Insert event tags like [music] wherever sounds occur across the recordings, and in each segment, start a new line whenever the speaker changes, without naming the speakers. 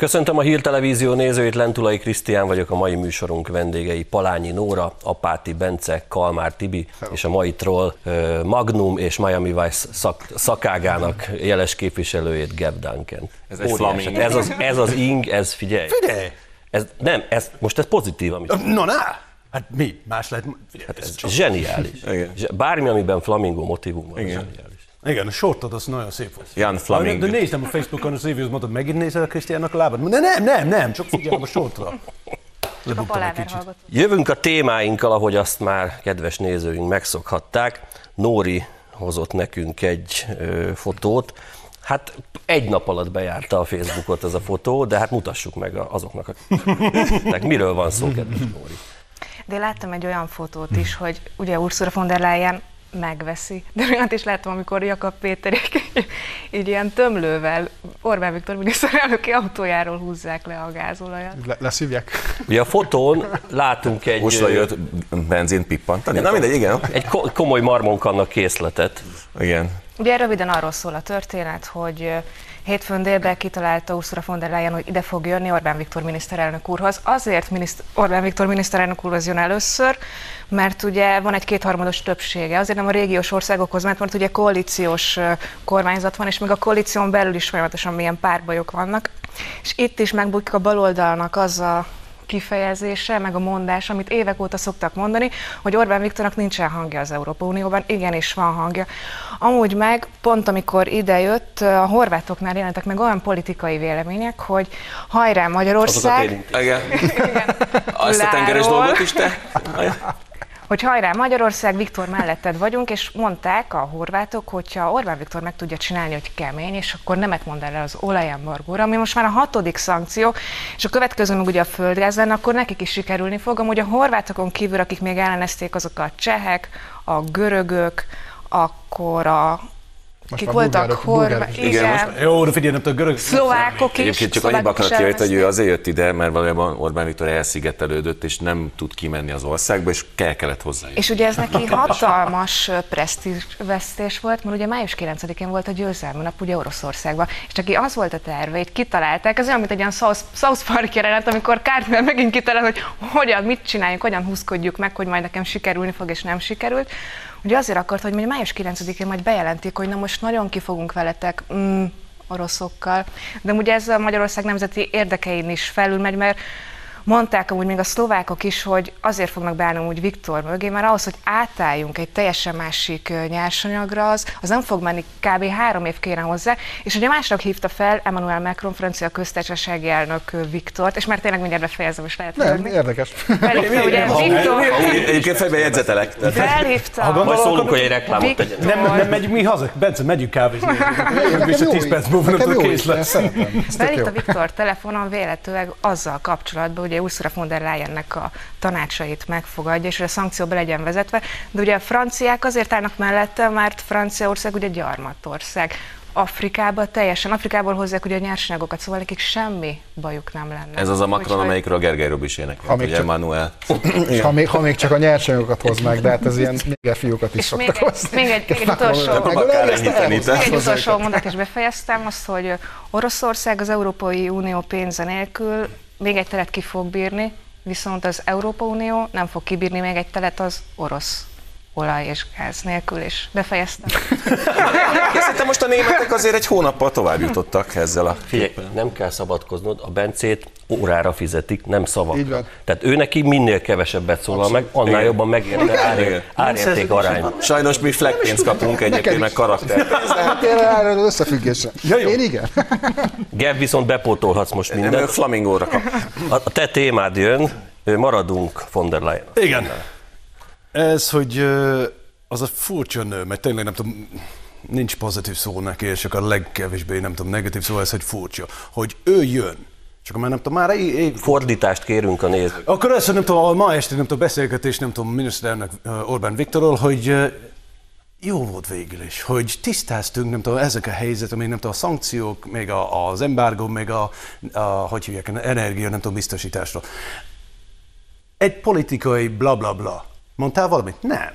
Köszöntöm a Hír Televízió nézőit, Lentulai Krisztián vagyok, a mai műsorunk vendégei Palányi Nóra, Apáti Bence, Kalmár Tibi és a mai troll Magnum és Miami Vice szak, szakágának jeles képviselőjét Gab Duncan.
Ez egy.
Ez az, ez az ing, ez figyelj.
Figyelj!
Ez, nem, ez, most ez pozitív, amit
No, na! Hát mi? Más lehet? Figyelj,
hát
ez
ez
csak...
zseniális.
Igen.
Bármi, amiben flamingó motivum van,
Igen.
zseniális.
Igen, a sortod az nagyon szép volt.
Jan Flaming.
De néztem a Facebookon az reviews, mondtad, megint nézel a Krisztiánnak a lábad? De nem, nem, nem, csak figyelem a sortra.
Csak a
Lebuktam egy kicsit.
Jövünk a témáinkkal, ahogy azt már kedves nézőink megszokhatták. Nóri hozott nekünk egy ö, fotót. Hát egy nap alatt bejárta a Facebookot ez a fotó, de hát mutassuk meg azoknak, akiknek miről van szó, kedves Nóri.
De én láttam egy olyan fotót is, hogy ugye Ursula von der Leyen megveszi. De olyat is láttam, amikor Jakab Péterék [laughs] így ilyen tömlővel Orbán Viktor miniszterelnöki autójáról húzzák le a gázolajat.
Le- leszívják.
Ugye a fotón látunk egy,
Most jött benzint pippantani? Na mindegy, igen.
egy ko- komoly marmonkannak készletet.
Igen.
Ugye röviden arról szól a történet, hogy hétfőn délben kitalálta Ursula von der Leyen, hogy ide fog jönni Orbán Viktor miniszterelnök úrhoz. Azért miniszt- Orbán Viktor miniszterelnök úrhoz jön először, mert ugye van egy kétharmados többsége. Azért nem a régiós országokhoz ment, mert ugye koalíciós kormányzat van, és még a koalíción belül is folyamatosan milyen párbajok vannak. És itt is megbukik a baloldalnak az a kifejezése, meg a mondás, amit évek óta szoktak mondani, hogy Orbán Viktornak nincsen hangja az Európa Unióban, igenis van hangja. Amúgy meg, pont amikor idejött, a horvátoknál jelentek meg olyan politikai vélemények, hogy hajrá Magyarország,
élünk. [laughs]
Igen. Azt a tengeres dolgot is te?
Hogy hajrá Magyarország, Viktor melletted vagyunk, és mondták a horvátok, hogyha Orbán Viktor meg tudja csinálni, hogy kemény, és akkor nemet mond el az olajembargóra, ami most már a hatodik szankció, és a következő meg ugye a földgáz lenne, akkor nekik is sikerülni fog. Amúgy a horvátokon kívül, akik még ellenezték, azok a csehek, a görögök, akkor a
Most
kik voltak
bulgárok-
horvát.
Igen,
igen,
most
Jó, de figyelj, tudom, görög...
szlovákok is.
Egyébként csak annyiba akarok kijöjt, hogy ő azért jött ide, mert valójában Orbán Viktor elszigetelődött, és nem tud kimenni az országba, és kell kellett hozzá.
És ugye ez neki hatalmas presztízsvesztés volt, mert ugye május 9-én volt a győzelmi nap ugye Oroszországban, és neki az volt a terve, itt kitalálták, ez olyan, mint egy ilyen South, South Park jelenet, amikor Cartman megint kitalál, hogy hogyan, mit csináljunk, hogyan húzkodjuk meg, hogy majd nekem sikerülni fog, és nem sikerült. Ugye azért akart, hogy május 9-én majd bejelentik, hogy na most nagyon ki fogunk veletek, mm, oroszokkal. De ugye ez a Magyarország nemzeti érdekein is felülmegy, mert Mondták amúgy még a szlovákok is, hogy azért fognak beállni úgy Viktor mögé, mert ahhoz, hogy átálljunk egy teljesen másik nyersanyagra, az, az nem fog menni, kb. három év kéne hozzá. És ugye másnak hívta fel Emmanuel Macron, francia köztársasági elnök Viktort, és már tényleg mindjárt befejezem, és lehet
Nem,
hallani.
érdekes.
Felhívta ugye Viktor,
Egyébként fejbe jegyzetelek.
felhívta
Majd szólunk, hogy egy reklámot tegyen.
Viktor,
Nem, nem megyünk mi haza? Bence, megyünk kávézni. [laughs] Jövünk vissza 10 perc múlva, a kész lesz.
Felhívta Viktor telefonon véletőleg azzal kapcsolatban, ugye Ursula von der Leyennek a tanácsait megfogadja, és hogy a szankció be legyen vezetve, de ugye a franciák azért állnak mellette, mert Franciaország ugye gyarmatország. Afrikába teljesen, Afrikából hozzák ugye a nyersanyagokat, szóval nekik semmi bajuk nem lenne.
Ez az a Macron,
Úgyhogy-
amelyikről Gergely Robi is énekel,
Ha még
ugye
csak-
Manuel.
És ha még, ha még csak a nyersanyagokat hoznák, de hát ez ilyen néger fiúkat is
És még
szoktak
egy,
hozni.
még egy, még egy utolsó,
a.
Még egy utolsó mondat is befejeztem, azt, hogy Oroszország az Európai Unió pénze nélkül még egy telet ki fog bírni, viszont az Európa Unió nem fog kibírni még egy telet az orosz olaj és gáz nélkül, és befejeztem. [laughs]
Szerintem most a németek azért egy hónappal tovább jutottak ezzel a
Figyelj, nem kell szabadkoznod, a Bencét órára fizetik, nem szavakra. Tehát ő neki minél kevesebbet szólal meg, annál
Igen.
jobban megérte árért, árérték arányban.
Sajnos mi fleckpénzt kapunk egyébként, meg karakter.
Hát erre összefüggésre.
Ja, jó.
Én igen.
Gebb viszont bepótolhatsz most
Nem, ő
mindent.
flamingóra kap.
A a te témád jön, maradunk von der Leyen.
Igen. Ez, hogy az a furcsa nő, mert tényleg nem tudom, nincs pozitív szó neki, és csak a legkevésbé, nem tudom, negatív szó, ez, hogy furcsa, hogy ő jön. Csak már nem tudom, már ég, ég,
Fordítást kérünk a nézők.
Akkor ezt, nem tudom, a ma este nem tudom, beszélgetés, nem tudom, miniszterelnök Orbán Viktorról, hogy jó volt végül is, hogy tisztáztunk, nem tudom, ezek a helyzet, még nem tudom, a szankciók, még a, az embargo, még a, a, hogy hívják, energia, nem tudom, biztosításról. Egy politikai bla bla bla. Mondtál valamit? Nem.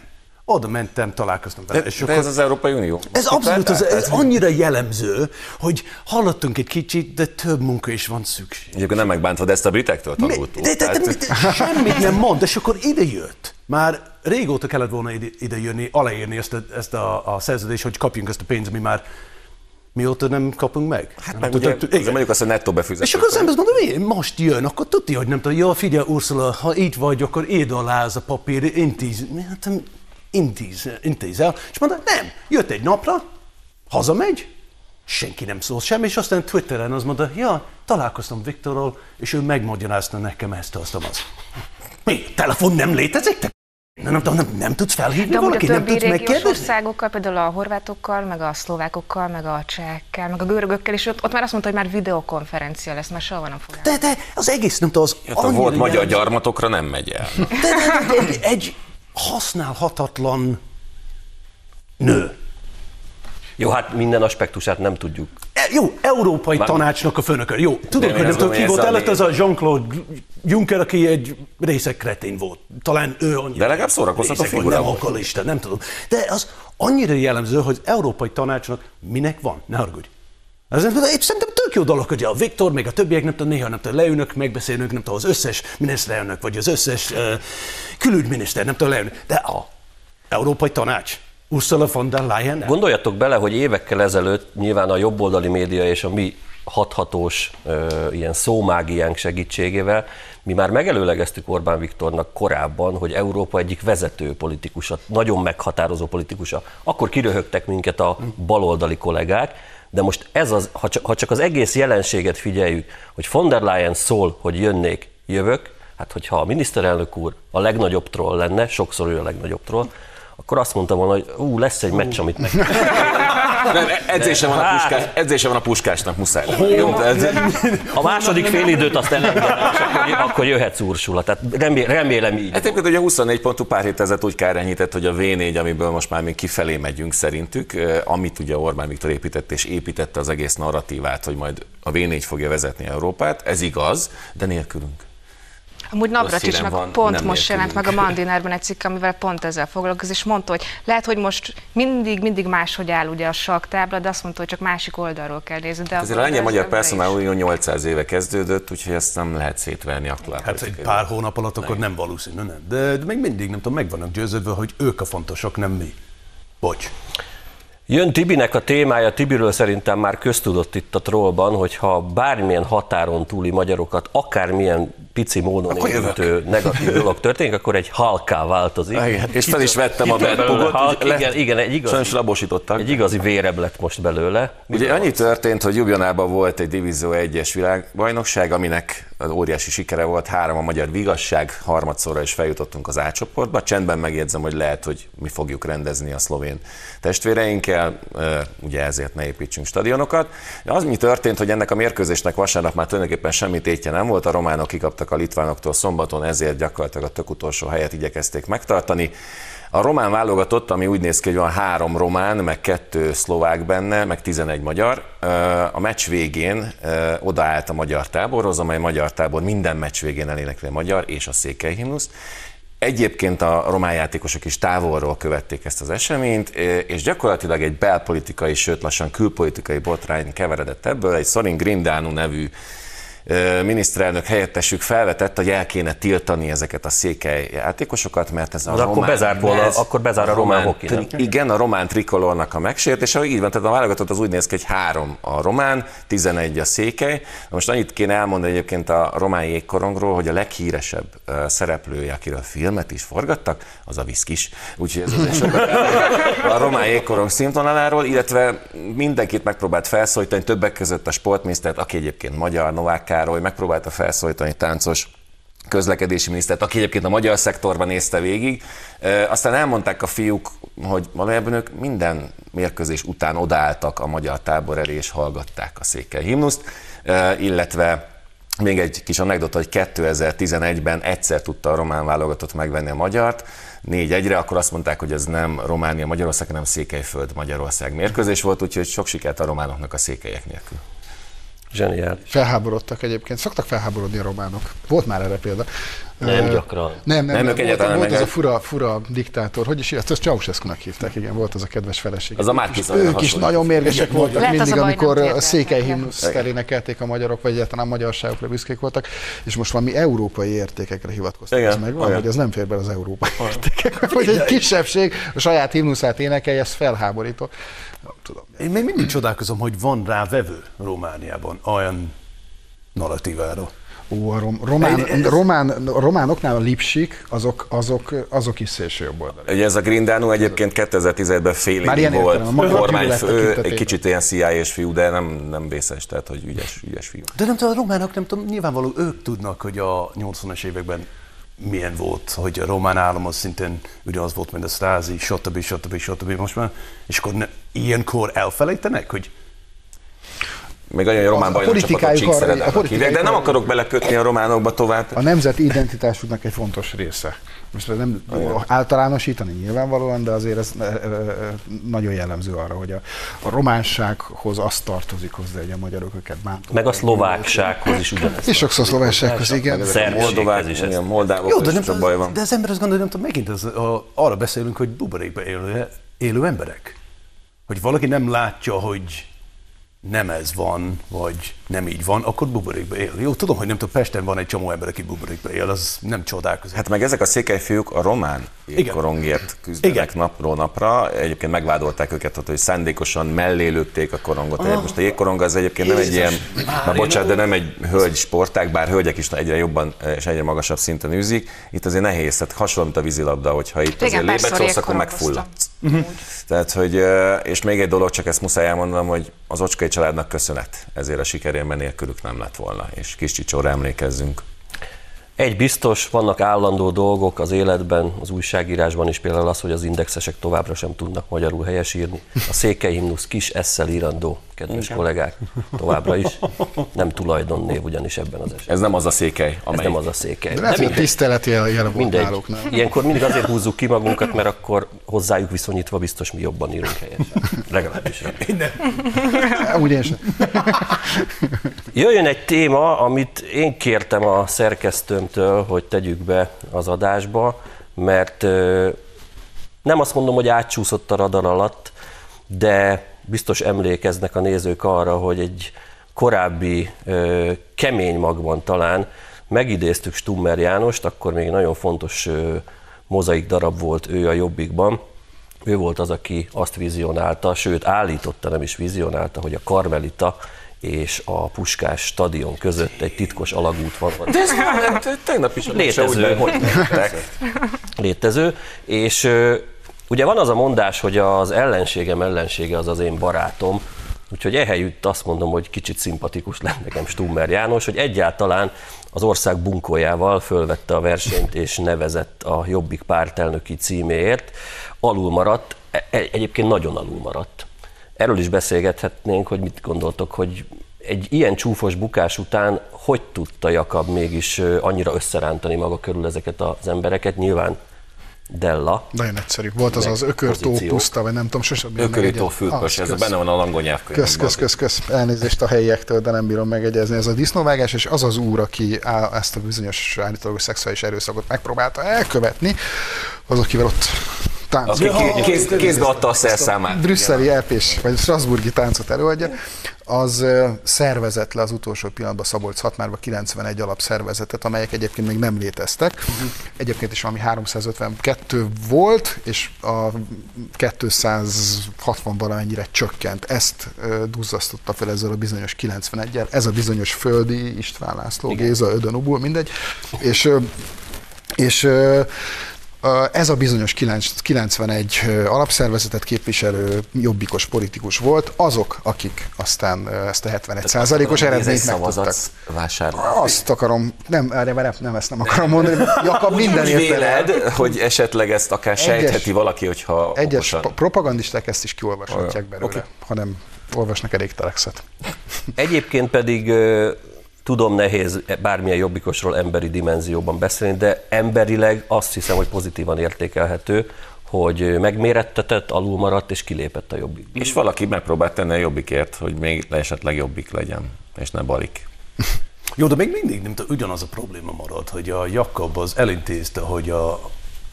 Oda mentem, találkoztam vele.
De, és de ez az Európai Unió.
Ez abszolút, az, ez annyira jellemző, hogy hallottunk egy kicsit, de több munka is van szükség.
Egyébként nem megbántod, ezt a britektől tanultuk.
De, de, de, de, de, semmit nem mond, és akkor ide jött. Már régóta kellett volna ide, ide jönni, aláírni ezt a, ezt a, a szerződést, hogy kapjunk ezt a pénzt, ami már mióta nem kapunk meg.
Hát meg ugye, ugye mondjuk azt, hogy nettó befizető.
És akkor az ember mondja, hogy most jön, akkor tudja, hogy nem tudom, jó, figyelj Ursula, ha itt vagy, akkor írd alá ez a papír, intíz, hát, intíz, intízel. És mondta, nem, jött egy napra, hazamegy, senki nem szól semmi, és aztán Twitteren az mondta, ja, találkoztam Viktorral, és ő megmagyarázta nekem ezt, azt, az. Mi? Telefon nem létezik? Te nem, nem, nem, nem tudsz felhívni
De
valaki,
a
nem tudsz megkérdezni?
országokkal, például a horvátokkal, meg a szlovákokkal, meg a csehekkel, meg a görögökkel, és ott, ott már azt mondta, hogy már videokonferencia lesz, mert soha nem fog
De, de az egész, nem tudom, az
Hát a
annyira
volt magyar gyarmatokra nem megy el.
De, de, de, de, egy használhatatlan nő.
Jó, hát minden aspektusát nem tudjuk.
E, jó, Európai Tanácsnak a főnöke. Jó, tudom, hogy nem tudom, ki volt előtt, ez a Jean-Claude Juncker, aki egy részek kretén volt. Talán ő annyira.
De legalább szórakoztató
részeg,
figura
Nem alkoholista, nem tudom. De az annyira jellemző, hogy Európai Tanácsnak minek van? Ne haragudj. Ez szerintem tök jó dolog, hogy a Viktor, meg a többiek, nem tudom, néha nem tudom, leülnök, megbeszélünk, nem tudom, az összes miniszterelnök, vagy az összes uh, külügyminiszter, nem tudom, leülnök. De a Európai Tanács, Ursula von der Leyen,
Gondoljatok bele, hogy évekkel ezelőtt nyilván a jobboldali média és a mi hathatós ö, ilyen szómágiánk segítségével mi már megelőlegeztük Orbán Viktornak korábban, hogy Európa egyik vezető politikusa, nagyon meghatározó politikusa. Akkor kiröhögtek minket a baloldali kollégák, de most ez az, ha csak, az egész jelenséget figyeljük, hogy von der Leyen szól, hogy jönnék, jövök, hát hogyha a miniszterelnök úr a legnagyobb troll lenne, sokszor ő a legnagyobb troll, akkor azt mondtam volna, hogy ú, lesz egy meccs, amit meg [laughs]
Nem, edzése van, a puskás, edzése van a puskásnak, muszáj. Jó, tehát-
A második félidőt azt elengedem, és akkor, akkor jöhetsz Ursula. Tehát remé- remélem így.
Hát egyébként ugye 24 pontú pár hét ezelőtt úgy kárányített, hogy a V4, amiből most már még kifelé megyünk szerintük, amit ugye Orbán Viktor épített és építette az egész narratívát, hogy majd a V4 fogja vezetni Európát, ez igaz, de nélkülünk.
Amúgy Navracsicsnak
van,
pont
nem
most jelent meg a Mandinerben egy cikk, amivel pont ezzel foglalkozik, és mondta, hogy lehet, hogy most mindig, mindig máshogy áll ugye a saktábla, de azt mondta, hogy csak másik oldalról kell nézni. De
Azért a
akkor
lengyel magyar
is.
Personal Unió 800 éve kezdődött, úgyhogy ezt nem lehet szétverni aktuál
Hát egy pár hónap alatt akkor nem valószínű, nem. De, de még mindig nem tudom, meg vannak győződve, hogy ők a fontosak, nem mi. Bocs.
Jön Tibinek a témája, Tibiről szerintem már köztudott itt a trollban, hogyha bármilyen határon túli magyarokat, akármilyen pici módon
Akkor
érintő negatív dolog történik, akkor egy halká változik.
Igen, és fel is vettem a
Kitör belőle
bedpugot.
igen, igen, egy igazi,
Sajnos labosítottak.
egy igazi vérebb lett most belőle.
Ugye annyi történt, hogy Ljubljanában volt egy Divízió 1-es világbajnokság, aminek óriási sikere volt, három a magyar vigasság, harmadszorra is feljutottunk az A. Csendben megjegyzem, hogy lehet, hogy mi fogjuk rendezni a szlovén testvéreinkkel, ugye ezért ne építsünk stadionokat. De az, mi történt, hogy ennek a mérkőzésnek vasárnap már tulajdonképpen semmi tétje nem volt, a románok kikaptak a litvánoktól szombaton, ezért gyakorlatilag a tök utolsó helyet igyekezték megtartani. A román válogatott, ami úgy néz ki, hogy van három román, meg kettő szlovák benne, meg 11 magyar. A meccs végén odaállt a magyar táborhoz, amely magyar tábor minden meccs végén elénekli a magyar és a székely himnuszt. Egyébként a román játékosok is távolról követték ezt az eseményt, és gyakorlatilag egy belpolitikai, sőt lassan külpolitikai botrány keveredett ebből. Egy Sorin Grindánu nevű miniszterelnök helyettesük felvetett, hogy el kéne tiltani ezeket a székely játékosokat, mert ez a
Az akkor
román,
bezárt volna- akkor bezár a román hoki, nem?
tri- Igen, a román trikolornak a megsértése, így van, tehát a válogatott az úgy néz ki, hogy három a román, 11 a székely. Most annyit kéne elmondani egyébként a román jégkorongról, hogy a leghíresebb szereplője, akiről filmet is forgattak, az a Viszkis. Úgyhogy ez elmond a román jégkorong színvonaláról, illetve mindenkit megpróbált felszólítani, többek között a sportminisztert, aki egyébként magyar, Novák Károly, megpróbálta felszólítani táncos közlekedési minisztert, aki egyébként a magyar szektorban nézte végig. Aztán elmondták a fiúk, hogy valójában ők minden mérkőzés után odaálltak a magyar tábor elé és hallgatták a székely himnuszt, illetve Még egy kis anekdota, hogy 2011-ben egyszer tudta a román válogatott megvenni a magyart, 4-1-re, akkor azt mondták, hogy ez nem Románia-Magyarország, hanem Székelyföld-Magyarország mérkőzés volt, úgyhogy sok sikert a románoknak a székelyek nélkül.
Zseniális.
Felháborodtak egyébként. Szoktak felháborodni a románok. Volt már erre példa.
Nem gyakran.
Nem, nem,
Nem,
nem, volt, volt
meg-
az a fura, fura diktátor, hogy is ezt, ezt Ceausescu-nak hívták, igen, volt az a kedves feleség.
Az a
Ők
Márki
is-
Zajra
Ők is nagyon mérgesek voltak
Lehet,
mindig, amikor a székely himnuszt elénekelték a magyarok, vagy egyáltalán a magyarságokra büszkék voltak, és most valami európai értékekre hivatkoztak.
Igen,
Ez megvan,
igen.
hogy ez nem fér be az európai értékek. Hogy egy kisebbség a saját himnuszát énekelje, ez felháborító. Nem tudom.
Én még mindig csodálkozom, hogy van rá vevő Romániában olyan narratívára.
Ó, a rom, román, román, a románoknál a lipsik, azok, azok, azok is szélső jobb oldali.
Ugye ez a Grindanu egyébként 2017-ben félig
Már ilyen
volt
magyar
kormányfő, egy kicsit ilyen CIA-s fiú, de nem, nem vészes, tehát hogy ügyes, ügyes fiú.
De nem tudom, a románok, nem tudom, nyilvánvaló ők tudnak, hogy a 80-as években milyen volt, hogy a román állam az szintén ugyanaz volt, mint a Stasi, stb. stb. stb. most már, és akkor ne, ilyenkor elfelejtenek, hogy
Még olyan román
A
bajnokcsapatot
politikájuk arra- a
csíkszerednek hívják, de nem akarok belekötni a románokba tovább.
A nemzeti identitásuknak egy fontos része. Most ez nem általánosítani nyilvánvalóan, de azért ez ö, ö, ö, nagyon jellemző arra, hogy a, a románsághoz azt tartozik hozzá, hogy a magyarok őket bántók.
Meg a szlováksághoz is ugyanez.
És sokszor szlováksághoz, igen.
Moldovák,
is
igen, moldávok,
Jó, de,
is
nem,
sok baj van.
de az ember azt gondolja, nem tudom, megint az, a, arra beszélünk, hogy buborékban élő, élő emberek. Hogy valaki nem látja, hogy nem ez van, vagy nem így van, akkor buborékban él. Jó, tudom, hogy nem tudom, Pesten van egy csomó ember, aki buborékban él, az nem csodálkozik.
Hát meg ezek a székelyfiúk a román korongért küzdenek
Igen.
napról napra. Egyébként megvádolták őket, hogy szándékosan mellé lőtték a korongot. Ah. Most a jégkorong az egyébként nem egy ilyen, na bocsánat, de nem egy hölgy sportág, bár hölgyek is egyre jobban és egyre magasabb szinten űzik. Itt azért nehéz, tehát hasonló, mint a vízilabda, hogyha itt
Igen,
azért lébecsolsz, akkor
jégkorongoztam.
Megfulladsz. Tehát, hogy, és még egy dolog, csak ezt muszáj elmondanom, hogy az Ocskai családnak köszönet ezért a sikerében nélkülük nem lett volna, és kis csicsóra emlékezzünk.
Egy biztos, vannak állandó dolgok az életben, az újságírásban is például az, hogy az indexesek továbbra sem tudnak magyarul helyesírni. A székely himnusz kis esszel írandó, kedves kollégák, továbbra is. Nem tulajdonnév ugyanis ebben az esetben.
Ez nem az a székely,
Ez
amely
nem az a székely.
De lehet, hogy a
mindegy.
tisztelet jel, jel volt
Mindegy.
náluk, nem?
Ilyenkor mindig azért húzzuk ki magunkat, mert akkor hozzájuk viszonyítva biztos mi jobban írunk helyesen. Legalábbis.
Úgy én sem.
Jöjjön egy téma, amit én kértem a szerkesztőmtől, hogy tegyük be az adásba, mert nem azt mondom, hogy átcsúszott a radar alatt, de biztos emlékeznek a nézők arra, hogy egy korábbi kemény magban talán megidéztük Stummer Jánost, akkor még nagyon fontos mozaik darab volt ő a Jobbikban. Ő volt az, aki azt vizionálta, sőt állította, nem is vizionálta, hogy a Karmelita és a Puskás stadion között egy titkos alagút van.
De ez tegnap is
Létező.
hogy
létező, és ugye van az a mondás, hogy az ellenségem ellensége az az én barátom, úgyhogy ehelyütt azt mondom, hogy kicsit szimpatikus lett nekem Stummer János, hogy egyáltalán az ország bunkójával fölvette a versenyt és nevezett a Jobbik pártelnöki címéért, alul maradt, e- e- egyébként nagyon alul maradt. Erről is beszélgethetnénk, hogy mit gondoltok, hogy egy ilyen csúfos bukás után hogy tudta Jakab mégis annyira összerántani maga körül ezeket az embereket? Nyilván Della.
Nagyon egyszerű. Volt az az ökörtó puszta, vagy nem tudom, sosem bírom
Ökörító fülkös,
Az,
ez
kösz.
benne van a
Kösz,
nyelvkönyvben.
kösz, kösz, kösz. Elnézést a helyiektől, de nem bírom megegyezni. Ez a disznóvágás, és az az úr, aki á- ezt a bizonyos állítólagos szexuális erőszakot megpróbálta elkövetni, az, akivel ott tánc.
Aki ké- kéz, kézbe adta a szerszámát.
brüsszeli EP-s, vagy Strasburgi táncot előadja, az szervezett le az utolsó pillanatban Szabolcs Szatmárba 91 alapszervezetet, amelyek egyébként még nem léteztek. Egyébként is valami 352 volt, és a 260 valamennyire csökkent. Ezt duzzasztotta fel ezzel a bizonyos 91-el. Ez a bizonyos Földi István László, Géza, Ödön Ubul, mindegy. És és ez a bizonyos 9 91 ö, alapszervezetet képviselő jobbikos politikus volt, azok, akik aztán ezt a 71 százalékos eredményt megtudtak. Azt akarom, nem, erre nem, nem ezt nem akarom mondani, Jakab minden
véled, hogy esetleg ezt akár sejtheti valaki, hogyha
Egyes
okosan.
pa- propagandisták ezt is kiolvashatják belőle,
Oké.
hanem olvasnak elég telexet.
Egyébként pedig tudom nehéz bármilyen jobbikosról emberi dimenzióban beszélni, de emberileg azt hiszem, hogy pozitívan értékelhető, hogy megmérettetett, alul maradt és kilépett a jobbik.
És valaki megpróbált tenni a jobbikért, hogy még esetleg jobbik legyen, és ne balik. [laughs]
Jó, de még mindig nem tudom, ugyanaz a probléma marad, hogy a Jakab az elintézte, hogy a,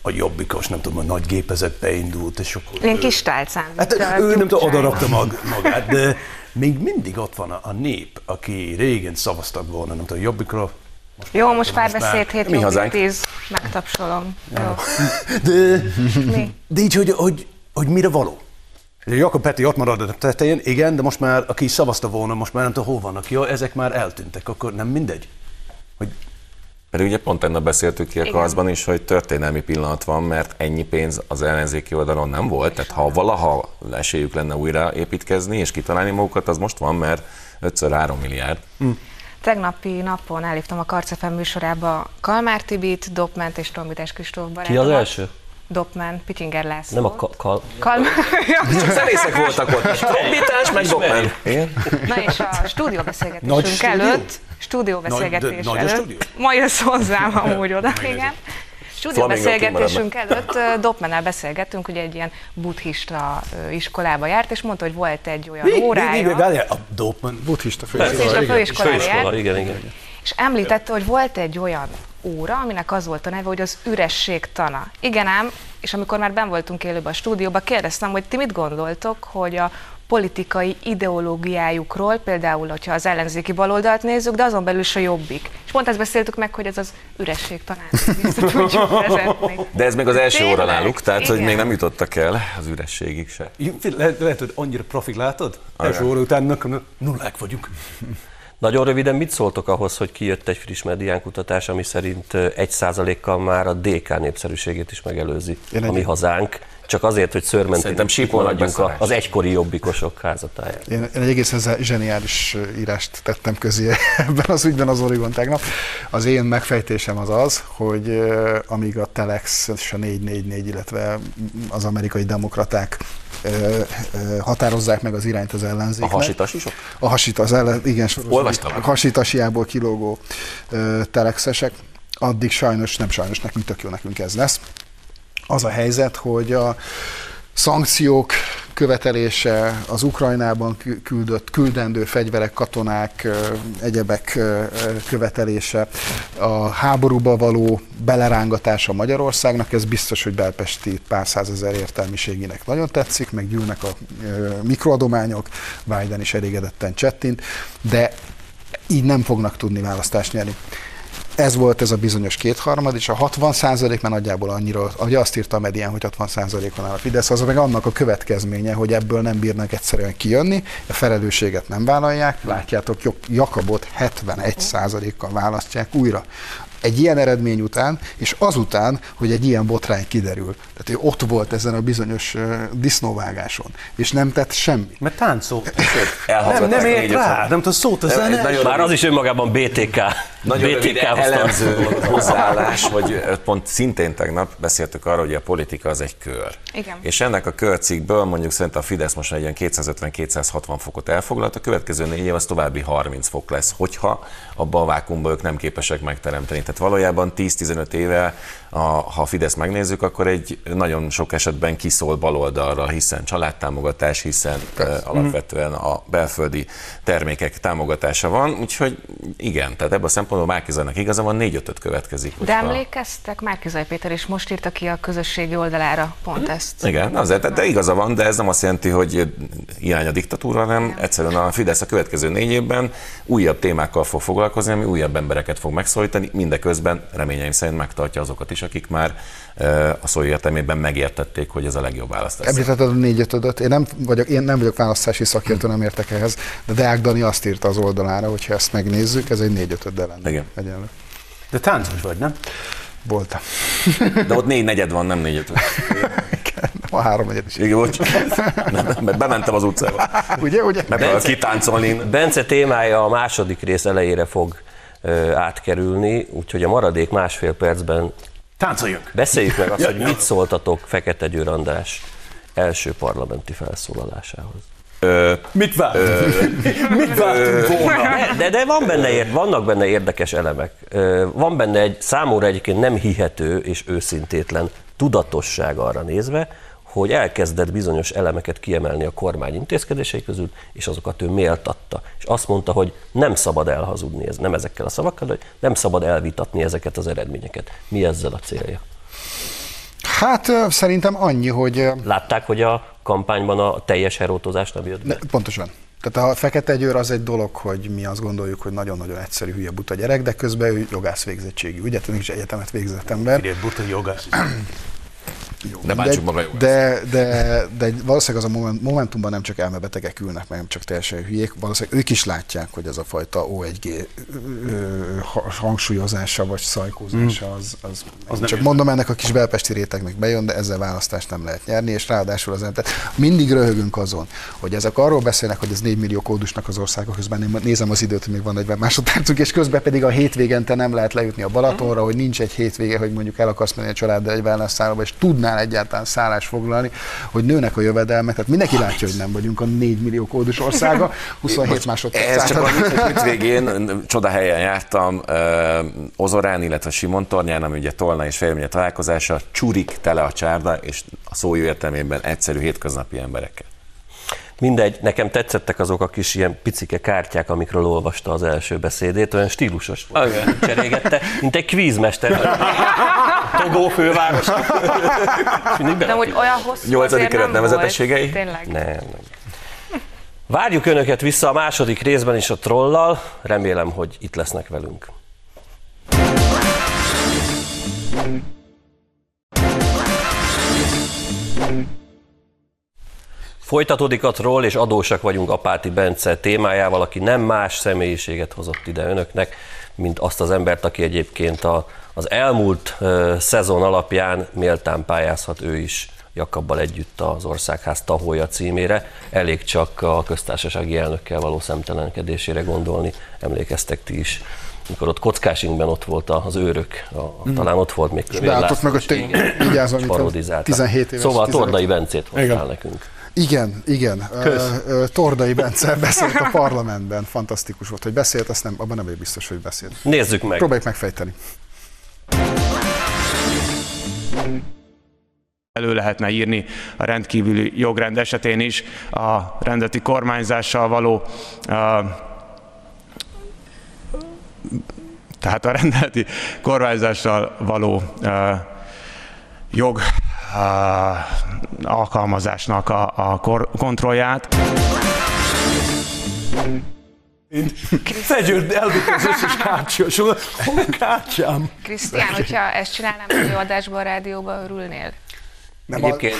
a jobbikos, nem tudom, a nagy gépezet beindult, és akkor...
Én
ő-
kis tálcán.
Hát ő nem tudom, oda rakta mag, magát, de [laughs] még mindig ott van a, a nép, aki régen szavaztak volna, nem tudom, jobbikra.
Jó, most párbeszéd hét
Mi hazánk.
tíz. Megtapsolom. Jó. [laughs]
De,
Mi?
de így, hogy, hogy, hogy mire való? Jakab Peti ott marad a tetején, igen, de most már, aki szavazta volna, most már nem tudom, hol vannak. Jó, ezek már eltűntek, akkor nem mindegy. Hogy
Pedig ugye pont tegnap beszéltük ki a karcban is, hogy történelmi pillanat van, mert ennyi pénz az ellenzéki oldalon nem volt, tehát ha valaha esélyük lenne újra építkezni és kitalálni magukat, az most van, mert 5x3 milliárd.
Tegnapi napon elhívtam a Karcefem műsorába Kalmár Tibit, Dopment és Tombitás Kristóf
Ki
barátomat.
az első?
Dopman, Pityinger László.
Nem a ka- kal-
Kalmár. [laughs]
Zenészek voltak ott, trombitás, meg. Igen?
Na és a
Nagy
stúdióbeszélgetésünk
stúdió?
előtt, stúdióbeszélgetés
Nagy- de nagy
előtt,
stúdió?
ma jössz hozzám amúgy oda, igen. Stúdióbeszélgetésünk előtt ö, Dopmannel beszélgettünk, hogy egy ilyen buddhista iskolába járt, és mondta, hogy volt egy olyan
mi, mi, mi,
órája.
várjál, a Dopman.
Buddhista
Buddhista
főiskola. igen.
főiskolára
Főiskola, igen, igen.
és említette, hogy volt egy olyan óra, aminek az volt a neve, hogy az üresség tana. Igen ám, és amikor már ben voltunk élőben a stúdióban, kérdeztem, hogy ti mit gondoltok, hogy a politikai ideológiájukról, például, hogyha az ellenzéki baloldalt nézzük, de azon belül is a jobbik. És pont ezt beszéltük meg, hogy ez az üresség [laughs] vezetni.
De ez még az első óra
Tényleg?
náluk, tehát hogy
Igen.
még nem jutottak el az ürességig se.
Lehet, lehet, hogy annyira profik látod? Első óra után nök- nullák vagyunk.
Nagyon röviden mit szóltok ahhoz, hogy kijött egy friss mediánkutatás, ami szerint ö, egy százalékkal már a DK népszerűségét is megelőzi,
Én
a mi hazánk, csak azért, hogy szörmentén maradjunk a- az egykori jobbikosok házatáján.
Én, én egy egészen ze- zseniális írást tettem közé [laughs] ebben az ügyben az Oregon tegnap. Az én megfejtésem az az, hogy amíg a Telex és a 444, illetve az amerikai demokraták ö, ö, határozzák meg az irányt az
A
ellenzéknek.
hasitasisok?
A hasít, az ellen, igen, soros,
Olvastam.
a hasitasiából kilógó ö, telexesek, addig sajnos, nem sajnos, nekünk tök jó, nekünk ez lesz. Az a helyzet, hogy a szankciók követelése, az Ukrajnában kü- küldött, küldendő fegyverek, katonák, egyebek követelése, a háborúba való belerángatása Magyarországnak, ez biztos, hogy belpesti pár százezer értelmiségének nagyon tetszik, meg gyűlnek a mikroadományok, Biden is elégedetten csettint, de így nem fognak tudni választást nyerni. Ez volt ez a bizonyos kétharmad, és a 60 százalék, mert nagyjából annyira, ahogy azt írta a medián, hogy 60 százalékon áll a Fidesz, az meg annak a következménye, hogy ebből nem bírnak egyszerűen kijönni, a felelősséget nem vállalják, látjátok, Jakabot 71 százalékkal választják újra. Egy ilyen eredmény után, és azután, hogy egy ilyen botrány kiderül. Tehát ő ott volt ezen a bizonyos uh, disznóvágáson, és nem tett semmit.
Mert táncol. Nem, nem ért rá, nem tudom, szót a zene.
Már az is önmagában BTK.
Nagyon rövid elemző hozzáállás, hogy pont szintén tegnap beszéltük arról, hogy a politika az egy kör.
Igen.
És ennek a körcikkből mondjuk szerintem a Fidesz most egy ilyen 250-260 fokot elfoglalt, a következő négy év az további 30 fok lesz, hogyha abban a vákumban ők nem képesek megteremteni. Tehát valójában 10-15 éve, a, ha a Fidesz megnézzük, akkor egy nagyon sok esetben kiszól baloldalra, hiszen családtámogatás, hiszen ö, alapvetően a belföldi termékek támogatása van, úgyhogy igen, tehát ebből a szempontból Márkizajnak igaza van, 4 5 következik.
De emlékeztek, Márkizaj Péter is most írta ki a közösségi oldalára pont ezt.
Igen, azért, de, de igaza van, de ez nem azt jelenti, hogy irány a diktatúra, hanem egyszerűen a Fidesz a következő négy évben újabb témákkal fog foglalkozni, ami újabb embereket fog megszólítani, mindeközben reményeim szerint megtartja azokat is, akik már a szó értelmében megértették, hogy ez a legjobb választás.
Említetted a négy ötödöt, én nem vagyok, én nem vagyok választási szakértő, nem értek ehhez, de Deák Dani azt írta az oldalára, hogy ha ezt megnézzük, ez egy négy ötöddel lenne.
Igen.
Egyenlő.
De táncos vagy, nem?
Voltam.
De ott négy negyed van, nem négy öt.
A három egyet is.
Igen, bocs. Nem, mert bementem az utcába.
Ugye, ugye?
Megpróbál kitáncolni.
Bence témája a második rész elejére fog átkerülni, úgyhogy a maradék másfél percben
Táncoljunk.
beszéljük meg azt, hogy mit szóltatok Fekete Győr András első parlamenti felszólalásához.
Ö,
Mit vártunk? Mit vártunk volna?
De, de, van benne, ér- vannak benne érdekes elemek. Ö, Van benne egy számomra egyébként nem hihető és őszintétlen tudatosság arra nézve, hogy elkezdett bizonyos elemeket kiemelni a kormány intézkedései közül, és azokat ő méltatta. És azt mondta, hogy nem szabad elhazudni, ez nem ezekkel a szavakkal, de hogy nem szabad elvitatni ezeket az eredményeket. Mi ezzel a célja?
Hát szerintem annyi, hogy
Látták, hogy a kampányban a teljes herótozás nem jött be?
Ne, pontosan. Tehát a fekete győr az egy dolog, hogy mi azt gondoljuk, hogy nagyon-nagyon egyszerű, hülye, buta gyerek, de közben ő jogász végzettségű, ugye? Tehát is egyetemet végzett ember.
Figyelj, buta jogász.
De bántsuk maga jó.
de, de, de valószínűleg az a moment, momentumban nem csak elmebetegek ülnek, meg nem csak teljesen hülyék, valószínűleg ők is látják, hogy ez a fajta O1G ö, ha- hangsúlyozása vagy szajkózása az, az, az
nem
csak
jön.
mondom, ennek a kis belpesti rétegnek bejön, de ezzel választást nem lehet nyerni, és ráadásul az tehát mindig röhögünk azon, hogy ezek arról beszélnek, hogy ez 4 millió kódusnak az országok közben én nézem az időt, hogy még van 40 másodpercünk, és közben pedig a hétvégente nem lehet lejutni a Balatonra, hogy nincs egy hétvége, hogy mondjuk el akarsz menni a családdal egy wellness és tudnál egyáltalán szállást foglalni, hogy nőnek a jövedelmek. Tehát mindenki látja, hogy nem vagyunk a 4 millió kódus országa, 27 másodperc.
Ez csak hogy hétvégén csoda helyen jártam, Ozorán, illetve Simontornyán, ami ugye Tolna és Fejlménye találkozása, csurik tele a csárda, és a szó értelmében egyszerű hétköznapi emberekkel.
Mindegy, nekem tetszettek azok a kis ilyen picike kártyák, amikről olvasta az első beszédét, olyan stílusos volt.
Igen.
Cserégette, mint egy kvízmester. Togó főváros.
De hogy olyan hosszú
Nyolcadik
azért
kerület
nem
nevezetességei?
Tényleg.
Nem, nem. Várjuk Önöket vissza a második részben is a trollal. Remélem, hogy itt lesznek velünk. Folytatódik a troll, és adósak vagyunk Apáti Bence témájával, aki nem más személyiséget hozott ide önöknek, mint azt az embert, aki egyébként a, az elmúlt uh, szezon alapján méltán pályázhat ő is Jakabbal együtt az Országház tahója címére. Elég csak a köztársasági elnökkel való szemtelenkedésére gondolni, emlékeztek ti is. Mikor ott Kockásingben ott volt az őrök, a, a, talán ott volt még Kövér László
meg ott
igen,
vigyázom,
és
mint a
parodizálta.
17 éves,
Szóval
15.
Tordai Bencét hoztál nekünk.
Igen, igen. Ö, Tordai Bence beszélt a parlamentben, fantasztikus volt, hogy beszélt, azt nem, abban nem vagyok biztos, hogy beszélt.
Nézzük meg.
Próbáljuk megfejteni.
elő lehetne írni a rendkívüli jogrend esetén is a rendeti kormányzással való a, tehát a rendeleti kormányzással való a, jog alkalmazásnak a, a kor, kontrollját.
Fegyőr, elvitt az összes kártya, és hol a kártyám?
Krisztián, hogyha ezt csinálnám az adásban, a rádióban, örülnél?
Nem
Egyébként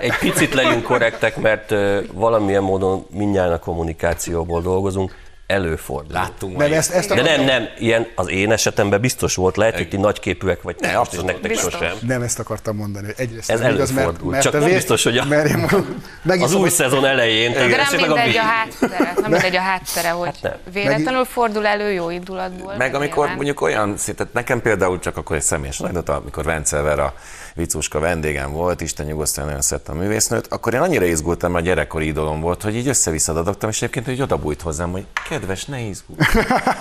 egy picit legyünk korrektek, mert valamilyen módon mindjárt a kommunikációból dolgozunk, előfordul.
Láttunk már
ezt, ezt
De nem, nem, ilyen az én esetemben biztos volt, lehet, hogy ti nagyképűek vagy,
Ne,
és
abszolút.
nektek
Biztos.
sosem.
nem ezt akartam mondani. hogy Egyrészt
Ez
nem igaz, előfordul.
Csak
a
nem biztos, hogy a-
mert én
Az új szezon elején.
De nem
a
mindegy a háttere, nem [laughs] mindegy a háttere, hogy
nem.
véletlenül fordul elő jó indulatból.
Meg amikor mondjuk olyan szintet, nekem például csak akkor egy személyes amikor Vence Vera Vicuska vendégem volt, Isten nyugosztalja, nagyon szerettem a művésznőt, akkor én annyira izgultam, mert gyerekkori idolom volt, hogy így össze-vissza dadogtam, és egyébként hogy odabújt hozzám, hogy kedves, ne izgulj.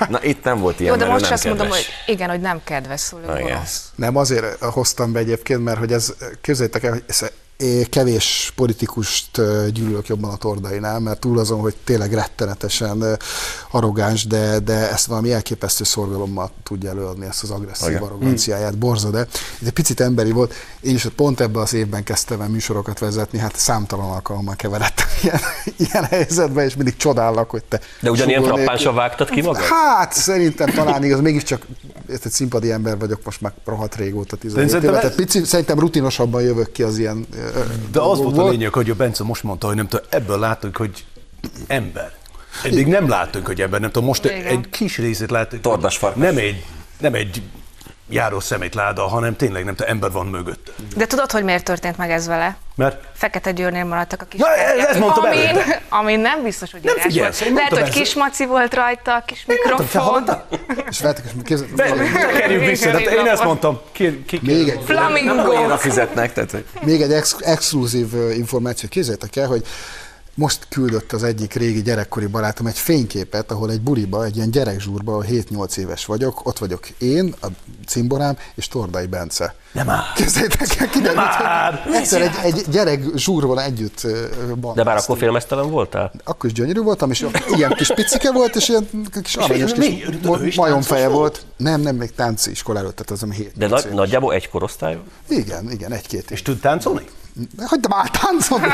Na itt nem volt ilyen,
Jó, de most
nem
azt mondom,
kedves.
hogy igen, hogy nem kedves szóló,
Na, igen.
Nem, azért hoztam be egyébként, mert hogy ez, képzeljétek el, hogy ez, én kevés politikust gyűlölök jobban a tordainál, mert túl azon, hogy tényleg rettenetesen arrogáns, de, de ezt valami elképesztő szorgalommal tudja előadni, ezt az agresszív
Igen.
arroganciáját, borza, de ez egy picit emberi volt. Én is pont ebben az évben kezdtem el műsorokat vezetni, hát számtalan alkalommal keveredtem [laughs] ilyen, ilyen helyzetbe, és mindig csodálok, hogy te
De ugyanilyen frappánsan vágtad ki magad?
Hát szerintem talán igaz, mégiscsak egy színpadi ember vagyok most már rohadt régóta, 17 éve,
szerintem
tehát pici, szerintem rutinosabban jövök ki az ilyen
De az volt a lényeg, hogy a Bence most mondta, hogy nem tudom, ebből látunk, hogy ember. Eddig nem láttunk, hogy ember, nem tudom, most
Igen.
egy kis részét látunk. hogy
Tordas farkas.
Nem egy, nem egy járó szemétláda, hanem tényleg nem tudom, ember van mögött.
De tudod, hogy miért történt meg ez vele?
Mert
Fekete Győrnél maradtak a kis
Na,
kártyák,
ezt mondtam
amin,
előtte.
amin nem biztos, hogy
Nem
írás
figyelsz,
volt.
én
Lehet, hogy kis maci volt rajta, a kis
Te
mikrofon.
És vettek, és képzel,
tekerjük vissza, de én ezt mondtam. Ki, ki,
még egy,
Flamingo.
Annyira fizetnek, tehát hogy
még egy ex- exkluzív információ, képzeljétek el, hogy most küldött az egyik régi gyerekkori barátom egy fényképet, ahol egy buriba, egy ilyen gyerekzsúrba, ahol 7-8 éves vagyok, ott vagyok én, a cimborám és Tordai Bence.
Nem már.
Képzeljétek el, kiderült, hogy egyszer egy, egy gyerek zsúrban együtt bandáztunk.
De bár akkor filmesztelen voltál?
Akkor is gyönyörű voltam, és ilyen kis picike volt, és ilyen kis aranyos kis majomfeje volt. Nem, nem, még tánci iskoláról, tehát az, ami 7
De nagy, nagyjából egy korosztály?
Igen, igen, egy-két.
És tud táncolni?
Hogy már táncolni,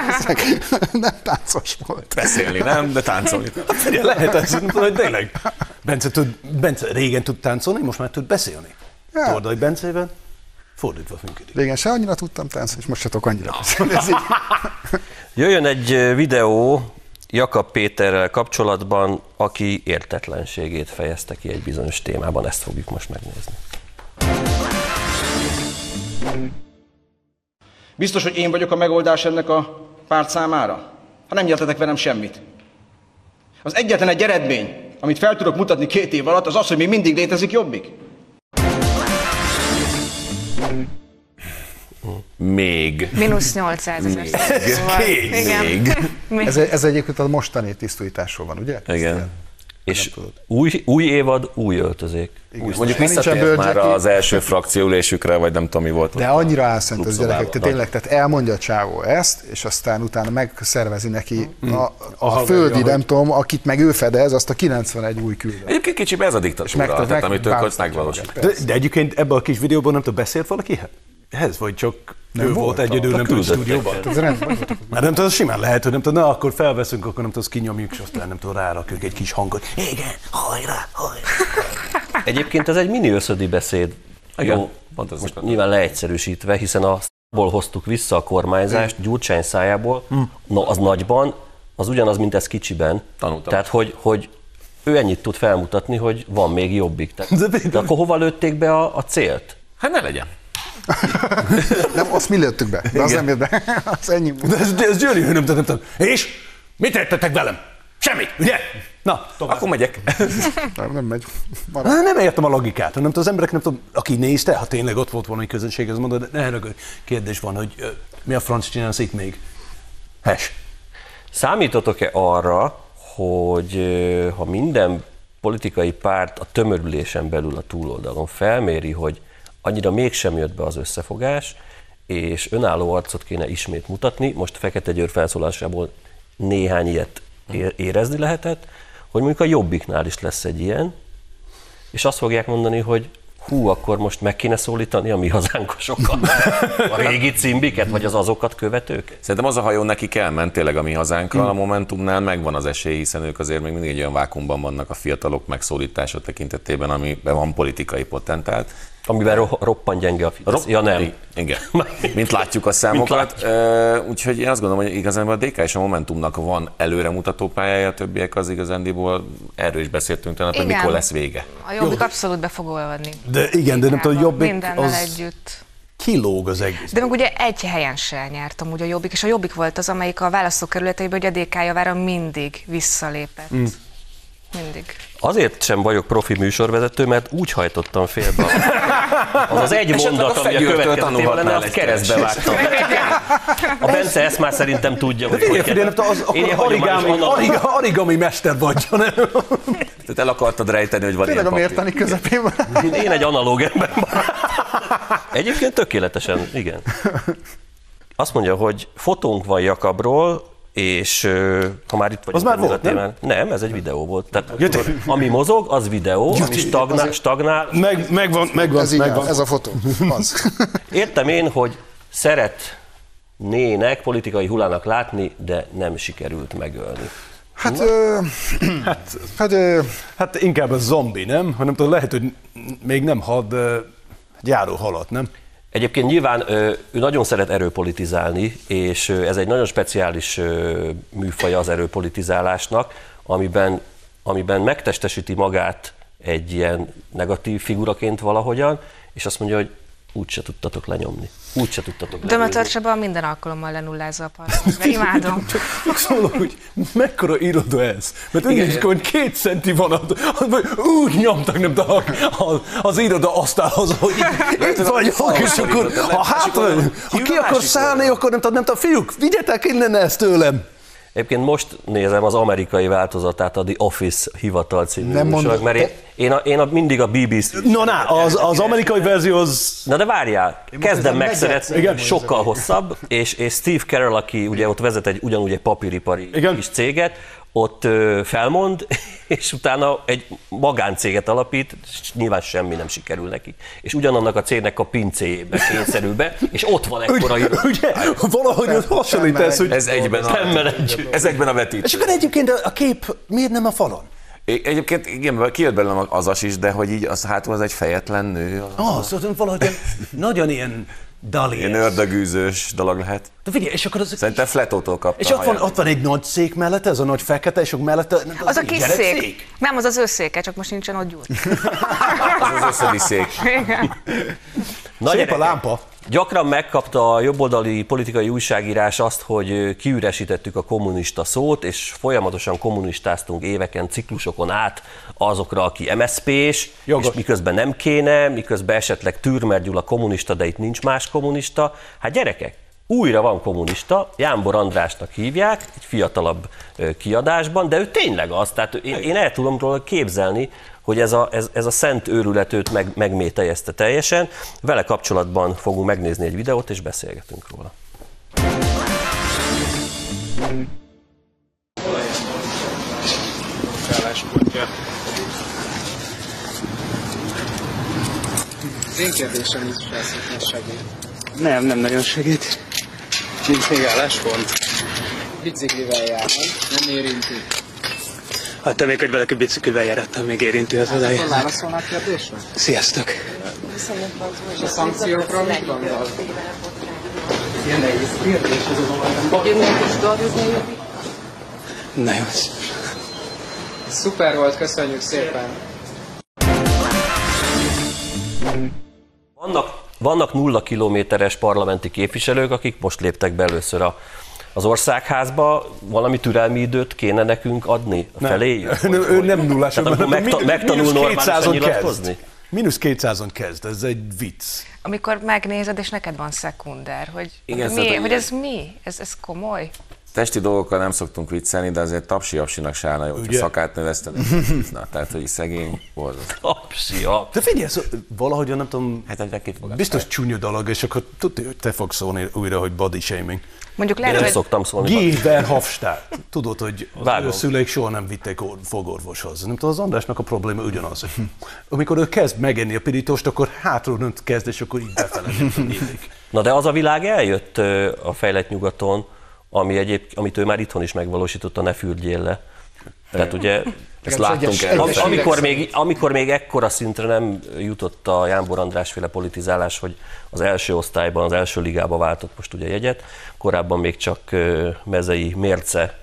[laughs] nem táncos volt.
Beszélni nem, de táncolni. [laughs]
Figyelj, lehet ez, hogy tényleg. Bence, tud, Bence régen tud táncolni, most már tud beszélni.
Ja.
Tordai Bencével fordítva működik.
Régen se annyira tudtam táncolni, és most se tudok annyira. [laughs]
Jöjjön egy videó Jakab Péterrel kapcsolatban, aki értetlenségét fejezte ki egy bizonyos témában. Ezt fogjuk most megnézni.
Biztos, hogy én vagyok a megoldás ennek a párt számára? Ha nem nyertetek velem semmit. Az egyetlen egy eredmény, amit fel tudok mutatni két év alatt, az az, hogy még mindig létezik jobbik.
Még.
Mínusz 800 ezer. Szóval, igen.
Még.
Ez, ez egyébként a mostani tisztújításról van, ugye?
Igen.
És új, új évad, új öltözék. Új
Mondjuk visszatért már az első frakcióülésükre, vagy nem tudom mi volt.
De annyira álszent
Klubszobában.
gyerekek, tehát tényleg, tehát elmondja a csávó ezt, és aztán utána megszervezi neki a, a, a
haverja,
földi,
hogy-
nem tudom, akit meg ő fedez, azt a 91 új küldött.
Egyébként kicsibe ez a diktatúra, tehát amit ők ott megvalósítanak.
De, de egyébként ebben a kis videóban nem tudom, beszélt valaki ehhez, vagy csak nem ő volt egyedül, nem tudom, stúdióban?
Volt.
Mert nem tudom, az simán lehet, hogy nem tudom, na akkor felveszünk, akkor nem tudom, azt kinyomjuk, és aztán nem tudom, rárakjuk egy kis hangot. Igen, hajrá, hajrá.
Egyébként ez egy mini összödi beszéd.
Igen,
Jó, most
az.
nyilván leegyszerűsítve, hiszen a ból hoztuk vissza a kormányzást, Gyurcsány szájából, no, az nagyban, az ugyanaz, mint ez kicsiben.
Tanultam.
Tehát, hogy, hogy ő ennyit tud felmutatni, hogy van még jobbik. Tehát,
De-
de akkor hova lőtték be a, a célt?
Hát ne legyen. [laughs]
Nem, azt mi lőttük be, de az nem jött be. [laughs] Az ennyi.
De ez, de ez gyönyörű, nem tudom, nem tudom. És? Mit tettetek velem? Semmit, ugye? Na, tovább.
Akkor megyek. [laughs]
Nem, nem megy. Marad.
Nem értem a logikát, nem tudom, az emberek nem tudom, aki nézte, ha tényleg ott volt valami közönség, az mondod, de haragudj, kérdés van, hogy mi a franc csinálsz itt még? Hes.
Számítotok-e arra, hogy ha minden politikai párt a tömörülésen belül a túloldalon felméri, hogy annyira mégsem jött be az összefogás, és önálló arcot kéne ismét mutatni, most Fekete Győr felszólásából néhány ilyet érezni lehetett, hogy mondjuk a Jobbiknál is lesz egy ilyen, és azt fogják mondani, hogy hú, akkor most meg kéne szólítani a mi hazánkosokat, a régi cimbiket, vagy az azokat követőket?
Szerintem az a hajó neki kell ment tényleg a mi hazánkkal, a Momentumnál megvan az esély, hiszen ők azért még mindig egy olyan vákumban vannak a fiatalok megszólítása tekintetében, amiben van politikai potentált.
Amiben ro- roppant gyenge a Fidesz. Ja nem.
Igen, [laughs] mint látjuk a számokat. Ö, Úgyhogy én azt gondolom, hogy igazából a DK és a Momentumnak van előremutató pályája, a többiek az igazándiból, erről is beszéltünk talán, hogy mikor lesz vége.
A jobbik abszolút be fog olvadni.
De igen, de nem tudom, jobbik
Mindennel
az
együtt.
kilóg az egész.
De meg ugye egy helyen se nyert amúgy a Jobbik, és a Jobbik volt az, amelyik a választókerületeiben ugye a DK javára mindig visszalépett. Mm. Mindig.
Azért sem vagyok profi műsorvezető, mert úgy hajtottam félbe. Az az egy mondat,
a
ami a következő lenne, azt
egy
keresztbe vágtam. A Bence ezt már szerintem tudja. Hogy hogy kell.
az,
Én
akkor
hagyományos
origami, origami, mester vagy, nem?
Tehát el akartad rejteni, hogy van
Tényleg a
ilyen papír.
mértani közepén van.
Én egy analóg ember vagyok. Egyébként tökéletesen, igen. Azt mondja, hogy fotónk van Jakabról, és ha már itt vagyunk
Az már volt, nem?
témán- nem? ez egy videó volt. Tehát,
Ja,
tudod, ami mozog, az videó, ami stagnál, stagnál.
Meg, megvan, megvan,
Ez igen,
megvan.
ez a fotó. Az. [laughs]
Értem én, hogy szeretnének politikai hullának látni, de nem sikerült megölni.
Hát, ö, hát, hát ö,
Hát inkább a zombi, nem? Hanem lehet, hogy még nem had, járó halat, nem?
Egyébként nyilván ő nagyon szeret erőpolitizálni, és ez egy nagyon speciális műfaja az erőpolitizálásnak, amiben, amiben megtestesíti magát egy ilyen negatív figuraként valahogyan, és azt mondja, hogy úgyse tudtatok lenyomni. Úgyse tudtatok lenyomni.
Dömötör Csaba minden alkalommal lenullázza a parlamentet. Imádom. [laughs]
Csak szólom, hogy mekkora iroda ez. Mert úgy ki, hogy két centi van, ott vagy úgy nyomtak, nem tudom, az, az iroda asztalhoz, [laughs] hogy itt vagyok, és akkor, ha hátra, ha ki akar szállni, akkor nem tudom, nem tudom, fiúk, vigyetek innen ezt tőlem.
Egyébként most nézem az amerikai változatát, a The Office hivatal című
Nem
műsornak, mert én, én, a, én a, mindig a BBC
No, na, az, az amerikai verzió az...
Na de várjál, kezdem megszeretni, igen, sokkal hosszabb, és, és Steve Carell, aki ugye ott vezet egy ugyanúgy egy papíripari
Igen.
kis céget, ott felmond, [laughs] és utána egy magáncéget alapít, és nyilván semmi nem sikerül neki. És ugyanannak a cégnek a pincéjébe kényszerül be, és ott van ekkora
Ugye, ugye valahogy ott hasonlít ez, hogy...
Ez egyben a,
együtt.
ezekben a
És
vetítő.
akkor egyébként a, kép miért nem a falon?
Egyébként igen, kijött belőlem az as is, de hogy így az hátul az egy fejetlen nő,
Ah, szóval valahogy ilyen- nagyon ilyen dali.
ilyen ördögűzős dolog lehet.
De figyelj, és akkor az...
Szerintem Fletótól kapta
És
a
ott van, ott van egy nagy szék mellette, ez a nagy fekete, és akkor mellette...
Az a
egy
kis
gyerekszék?
szék. Nem, az az ő széke, csak most nincsen ott gyújt. [laughs]
Az az összedi szék.
Na,
Szép a lámpa.
Gyakran megkapta a jobboldali politikai újságírás azt, hogy kiüresítettük a kommunista szót, és folyamatosan kommunistáztunk éveken, ciklusokon át azokra, aki MSZP-s,
Jogos.
és miközben nem kéne, miközben esetleg Türmer Gyula kommunista, de itt nincs más kommunista. Hát gyerekek, újra van kommunista, Jánbor Andrásnak hívják, egy fiatalabb kiadásban, de ő tényleg az, tehát én, én el tudom róla képzelni, hogy ez a, ez, ez a szent őrület őt meg, megmételjezte teljesen. Vele kapcsolatban fogunk megnézni egy videót, és beszélgetünk róla.
Az én kérdésem is felszítne segít.
Nem, nem nagyon segít. Nincs még álláspont.
Biciklivel járnak, nem érinti.
Hát te még, hogy valaki biciklivel járattam, még érinti az
Akkor
odáját.
válaszolnak kérdésre?
Sziasztok!
És a szankciókról mit gondol? Ilyen nehéz kérdés ez az.
Nagyon szép.
Szuper volt, köszönjük szépen.
Vannak, vannak nulla kilométeres parlamenti képviselők, akik most léptek be először a, az országházba. Valami türelmi időt kéne nekünk adni a feléjük? [laughs]
Ő, ő nem nullás,
Tehát akkor megta- megtanul normálisan
200-on
nyilatkozni?
kezd. Mínusz 200-on kezd, ez egy vicc.
Amikor megnézed, és neked van szekunder, hogy,
Igen,
mi,
szóval
hogy
ilyen-
ez mi? Ez, ez komoly?
Testi dolgokkal nem szoktunk viccelni, de azért tapsi apsinak se állna jó, hogyha
Ugye?
szakát növesztenek. [laughs] Na, tehát, hogy szegény borzasztó.
Apsi, apsi.
De figyelj, szó, valahogy nem tudom,
Hát egyre kifogás.
biztos csúnya dolog, és akkor tudja, hogy te fogsz szólni újra, hogy body shaming.
Mondjuk
Én
lehet,
nem
hogy
szoktam szólni.
Guy Verhofstadt. Tudod, hogy [laughs]
Vágom.
ő szüleik soha nem vitték or- fogorvoshoz. Nem tudom, az Andrásnak a probléma ugyanaz. hogy [laughs] Amikor ő kezd megenni a pirítost, akkor hátról nem kezd, és akkor így befele.
Na de az a világ eljött a fejlett nyugaton, ami egyéb, amit ő már itthon is megvalósított, a ne fürdjél le. Tehát ugye
Ezt láttunk el.
Am- amikor, még, amikor még ekkora szintre nem jutott a Jánbor András féle politizálás, hogy az első osztályban, az első ligába váltott most ugye jegyet, korábban még csak Mezei Mérce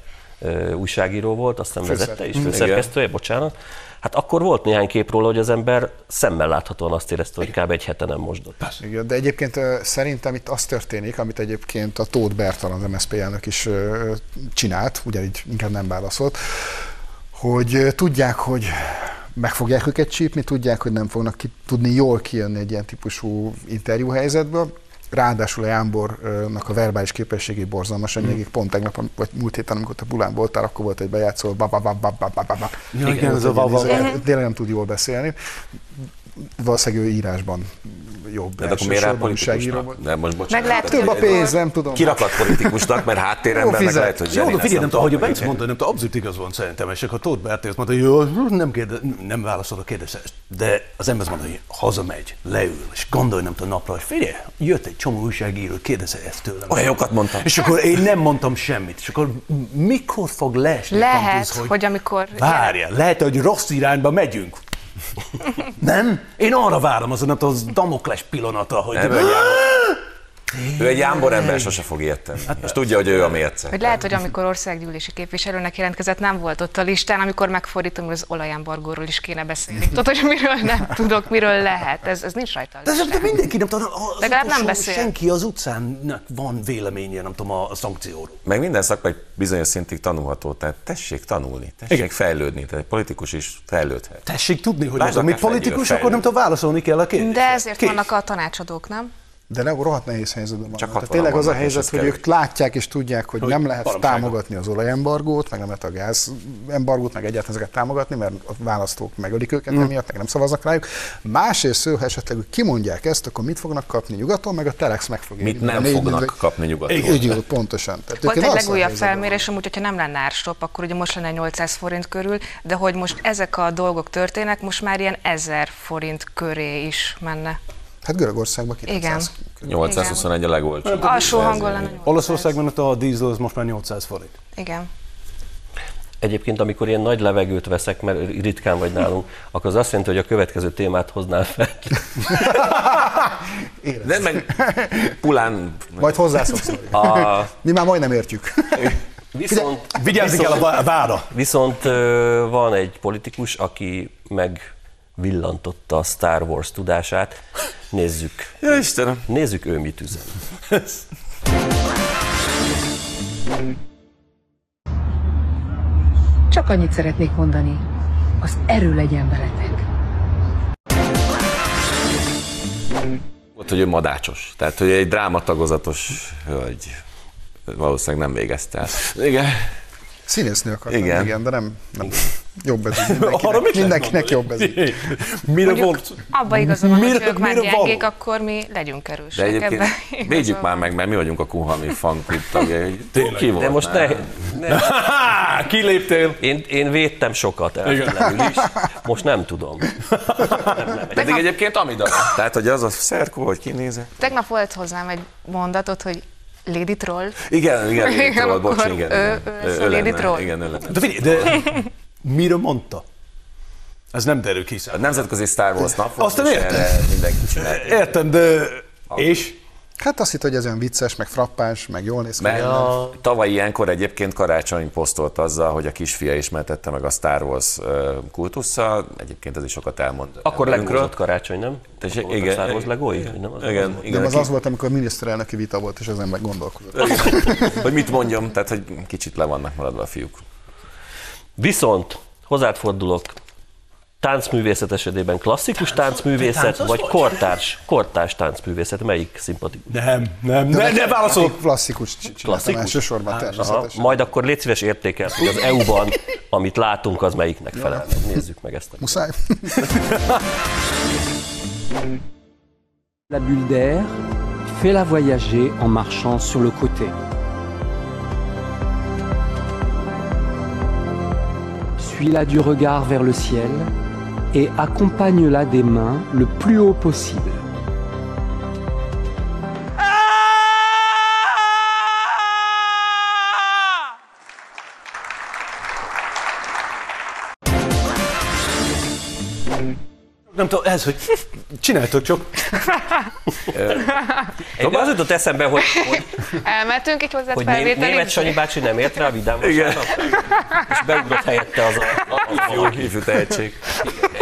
újságíró volt, aztán vezette is, főszerkesztője, bocsánat. Hát akkor volt néhány kép róla, hogy az ember szemmel láthatóan azt érezte, hogy kb. egy hete nem mosdott.
Igen, de egyébként szerintem itt az történik, amit egyébként a Tóth Bertalan, az MSZP elnök is csinált, ugyanígy inkább nem válaszolt, hogy tudják, hogy meg fogják őket csípni, tudják, hogy nem fognak ki, tudni jól kijönni egy ilyen típusú interjú helyzetből, Ráadásul a Jánbornak a verbális képességé borzalmas, mm. pont tegnap, vagy múlt héten, amikor te Bulán voltál, akkor volt egy bejátszó, ba, ba, ba, ba, ba, ba, ba, ba.
Ja, igen, ez a va, va.
Tényleg nem tud jól beszélni. Valószínűleg ő írásban jobb.
De akkor miért politikusnak? De most bocsánat.
Meg lehet,
Több a
hogy-
pénz, nem tudom.
Kirakat politikusnak, mert háttéremben meg lehet, hogy
Jó, figyelj, nem tudom, hogy a Bence mondta, nem tudom, abszolút igaz van szerintem, és akkor Tóth Berti azt mondta, hogy jó, nem, kérde, nem válaszol a kérdésre, de az ember azt mondta, hogy hazamegy, leül, és gondolj nem tudom napra, hogy figyelj, jött egy csomó újságíró, kérdezze ezt tőlem.
Olyan jókat mondtam.
És akkor én nem mondtam semmit, és akkor mikor fog leesni
Lehet,
kampusz,
hogy amikor-
Várjál, lehet, hogy rossz irányba megyünk. Nem? Én arra várom, az, az Damokles pillanata, hogy...
Nem, ő egy Jámbor- Ő egy jámbor ember sose fog ilyet tenni. És tudja, hogy ő a mérce.
Hogy lehet, hogy amikor országgyűlési képviselőnek jelentkezett, nem volt ott a listán, amikor megfordítom, hogy az olajembargóról is kéne beszélni. Tudod, hogy miről nem tudok, miről lehet. Ez, ez nincs rajta
De, de mindenki, nem tudom,
Legalább nem beszél.
senki az utcának van véleménye, nem tudom, a, a szankcióról.
Meg minden szakma egy bizonyos szintig tanulható, tehát tessék tanulni, tessék
Igen.
fejlődni, tehát egy politikus is fejlődhet.
Tessék tudni, hogy
Lásd
az, amit
akár
politikus, akkor nem tudom, válaszolni kell a kérdésre.
De ezért
Kész.
vannak a tanácsadók, nem?
De ne, rohadt nehéz helyzetben van.
Csak
Tehát
60-an
tényleg az a helyzet, hogy
kell.
ők látják és tudják, hogy,
Hogy
nem lehet
baromságok.
támogatni az olajembargót, meg nem lehet a gázembargót, meg egyáltalán ezeket támogatni, mert a választók megölik őket
Mm.
emiatt, meg nem szavaznak rájuk. Másrészt, ha esetleg kimondják ezt, akkor mit fognak kapni nyugaton, meg a Telex meg fog
Mit nem
négy
fognak kapni nyugaton.
Igen, így, pontosan. Tehát
Volt egy legújabb felmérés, amúgy, hogyha nem lenne árstop, akkor ugye most lenne 800 forint körül, de hogy most ezek a dolgok történnek, most már ilyen 1000 forint köré is menne.
Hát Görögországban 900.
Igen.
821 a legolcsóbb.
Alsó hangon lenne 800.
Olaszországban ott a dízel az most már 800 forint.
Igen.
Egyébként, amikor ilyen nagy levegőt veszek, mert ritkán vagy nálunk, akkor az azt jelenti, hogy a következő témát hoznál fel. [laughs]
De meg Pulán...
Majd hozzászoksz.
A,
Mi már majdnem értjük.
viszont,
Vigyázni kell a vá- vára.
Viszont van egy politikus, aki megvillantotta a Star Wars tudását. Nézzük.
Ja, Istenem.
Nézzük ő mit üzen.
Csak annyit szeretnék mondani, az erő legyen veletek.
Volt, hogy ő madácsos. Tehát, hogy egy drámatagozatos hölgy valószínűleg nem végezte el. Igen.
Színésznő akartam,
Igen.
igen, igen de nem, nem. Jobb ez így
Arra mit
mindenkinek. Mindenkinek jobb ez.
Mire
Mondjuk
volt?
abba igaza van, hogy ők már gyengék, akkor mi legyünk
De
erősek
egyébként
ebben. [laughs]
védjük már meg, mert mi vagyunk a Kuhami fanklub tagjai. Ki volt
De most ne, ne. [laughs]
Kiléptél.
Én, én védtem sokat elfelelül is, most nem tudom. [laughs]
Pedig egyébként Amida. Tehát, hogy az a szerkó, hogy kinézett.
Tegnap volt hozzám egy mondatot, hogy Lady Troll.
Igen, igen, igen,
Igen,
tudod, bocs,
akkor
igen.
ő-
igen.
ő lesz a Lady
lenne,
Troll.
Igen, ő lenne.
De figyelj, de mire mondta? Ez nem derül ki
A nemzetközi Star Wars nap volt,
Azt nem
és
értem.
erre mindenki csinál.
Értem, de... És?
Hát azt hitt, hogy ez olyan vicces, meg frappáns, meg jól néz ki.
Mert tavaly ilyenkor egyébként karácsony posztolt azzal, hogy a kisfia ismertette meg a Star Wars kultusszal. Egyébként ez is sokat elmond.
Akkor legózott karácsony, nem?
Tessék,
Voltak
igen.
Star Wars legói? Vagy Nem, az
Igen,
az volt?
igen.
Nem, az
ki-
az volt, amikor miniszterelnöki vita volt, és ezen meg gondolkodott.
Hogy mit mondjam, tehát hogy kicsit le vannak maradva a fiúk.
Viszont hozzád fordulok, táncművészet esetében klasszikus táncművészet,
táncos
vagy
vagy?
kortárs, kortárs táncművészet, melyik szimpatikus?
Nem, nem, ne, ne válaszol.
Klasszikus
Klasszikus?
elsősorban
Aha,
természetesen.
majd akkor légy szíves értékel, hogy az EU-ban, amit látunk, az melyiknek felel. meg. Nézzük meg ezt. A
Muszáj.
La bulle d'air, fais-la voyager en marchant sur le côté. Suis-la du regard vers le ciel et accompagne-la des mains le plus haut possible.
Nem tudom, ez, hogy csináltok csak. [laughs]
Egy az jutott eszembe, hogy, hogy,
Elmentünk így hozzá
hogy Né- német Sanyi bácsi nem ért rá a vidám és beugrott helyette az a, a, a,
Ifjú, ifjú tehetség.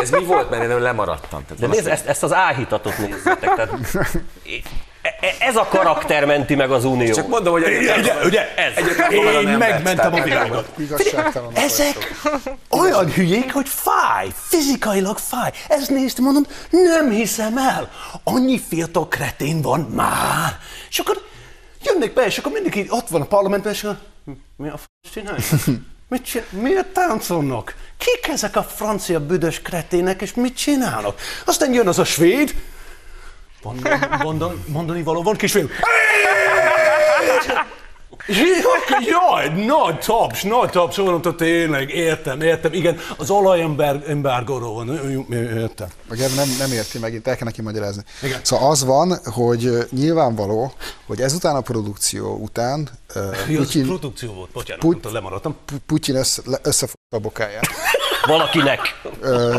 Ez mi volt, mert én lemaradtam. Tehát
De nézd, ezt, ezt az áhítatot nézzétek. Tehát, [laughs] ez a karakter menti meg az unió.
Csak mondom, hogy
Ugye, ugye?
Ez.
Én megmentem a világot. Ezek olyan hülyék, hogy fáj, fizikailag fáj. Ezt néztem, mondom, nem hiszem el. Annyi fiatal kretén van már. És akkor jönnek be, és akkor mindenki ott van a parlamentben, és akkor mi a f*** csinálják? [laughs] Mit csinál? Miért táncolnak? Kik ezek a francia büdös kretének, és mit csinálnak? Aztán jön az a svéd, mondani, mondani, mondani való van, kisfiú. Jaj, jaj, nagy taps, nagy taps, mondta tényleg, értem, értem, igen, az olajembargóról van, értem.
Meg Ev nem, nem érti megint, el kell neki magyarázni. Igen. Szóval az van, hogy nyilvánvaló, hogy ezután a produkció után
az
Putyin,
produkció volt? Bocsánat,
Put-
lemaradtam.
Putyin össze, összefogta a bokáját.
Valakinek.
Ö,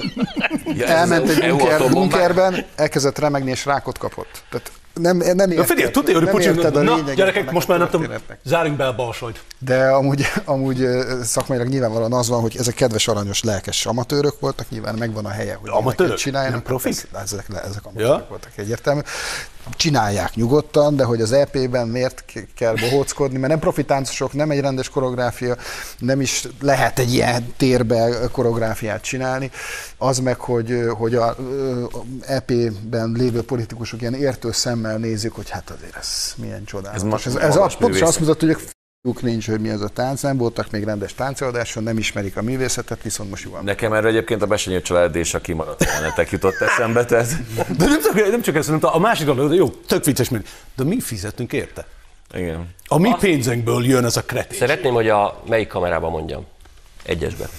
Ja,
elment egy bunker, bunkerben, elkezdett remegni és rákot kapott. Tehát nem, nem érted,
figyelj, tudja, hogy Putyin,
érted a
na gyerekek, most már nem tudom, zárjunk be a balsajt.
De amúgy, amúgy szakmailag nyilvánvalóan az van, hogy ezek kedves, aranyos, lelkes amatőrök voltak, nyilván megvan a helye, hogy
Amatőrök?
csináljanak.
Nem profik?
Persze, Ezek, ezek amatőrök
Ja.
voltak egyértelmű. Csinálják nyugodtan, de hogy az EP-ben miért kell bohóckodni, mert nem profitáncosok, nem egy rendes koreográfia, nem is lehet egy ilyen térbe koreográfiát csinálni. Az meg, hogy, hogy a ö, EP-ben lévő politikusok ilyen értő szemmel nézik, hogy hát azért ez milyen csodálatos.
Ez
Ez,
ma-
ez, az, pontosan azt mutatja, hogy Juk nincs, hogy mi az a tánc, nem voltak még rendes táncoldáson, nem ismerik a művészetet, viszont most jól.
Nekem erről egyébként a Besenyő család és a kimaradt jelenetek jutott eszembe, tehát
De nem csak, nem csak ez, hanem a másik dolog, jó, tök vicces, mert de mi fizetünk érte?
igen.
A mi pénzünkből jön ez a kretén.
Szeretném, hogy a melyik kamerában mondjam. Egyesbe.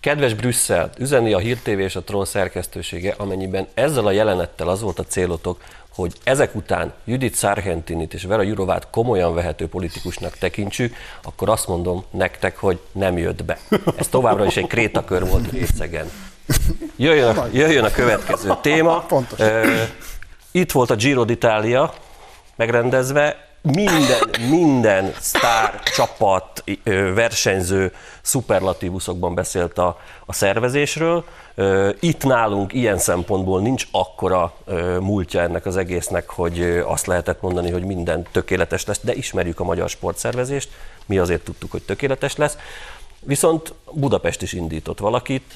Kedves Brüsszel, üzeni a Hír TV és a Troll szerkesztősége, amennyiben ezzel a jelenettel az volt a célotok, hogy ezek után Judith Sargentinit és Vera Jurovát komolyan vehető politikusnak tekintsük, akkor azt mondom nektek, hogy nem jött be. Ez továbbra is egy krétakör volt részegen. Jöjjön a, jöjjön a következő téma.
Pontos.
Itt volt a Giro d'Italia megrendezve, minden, minden sztár, csapat, versenyző szuperlatívuszokban beszélt a, a szervezésről. Itt nálunk ilyen szempontból nincs akkora múltja ennek az egésznek, hogy azt lehetett mondani, hogy minden tökéletes lesz, de ismerjük a magyar sportszervezést, mi azért tudtuk, hogy tökéletes lesz. Viszont Budapest is indított valakit,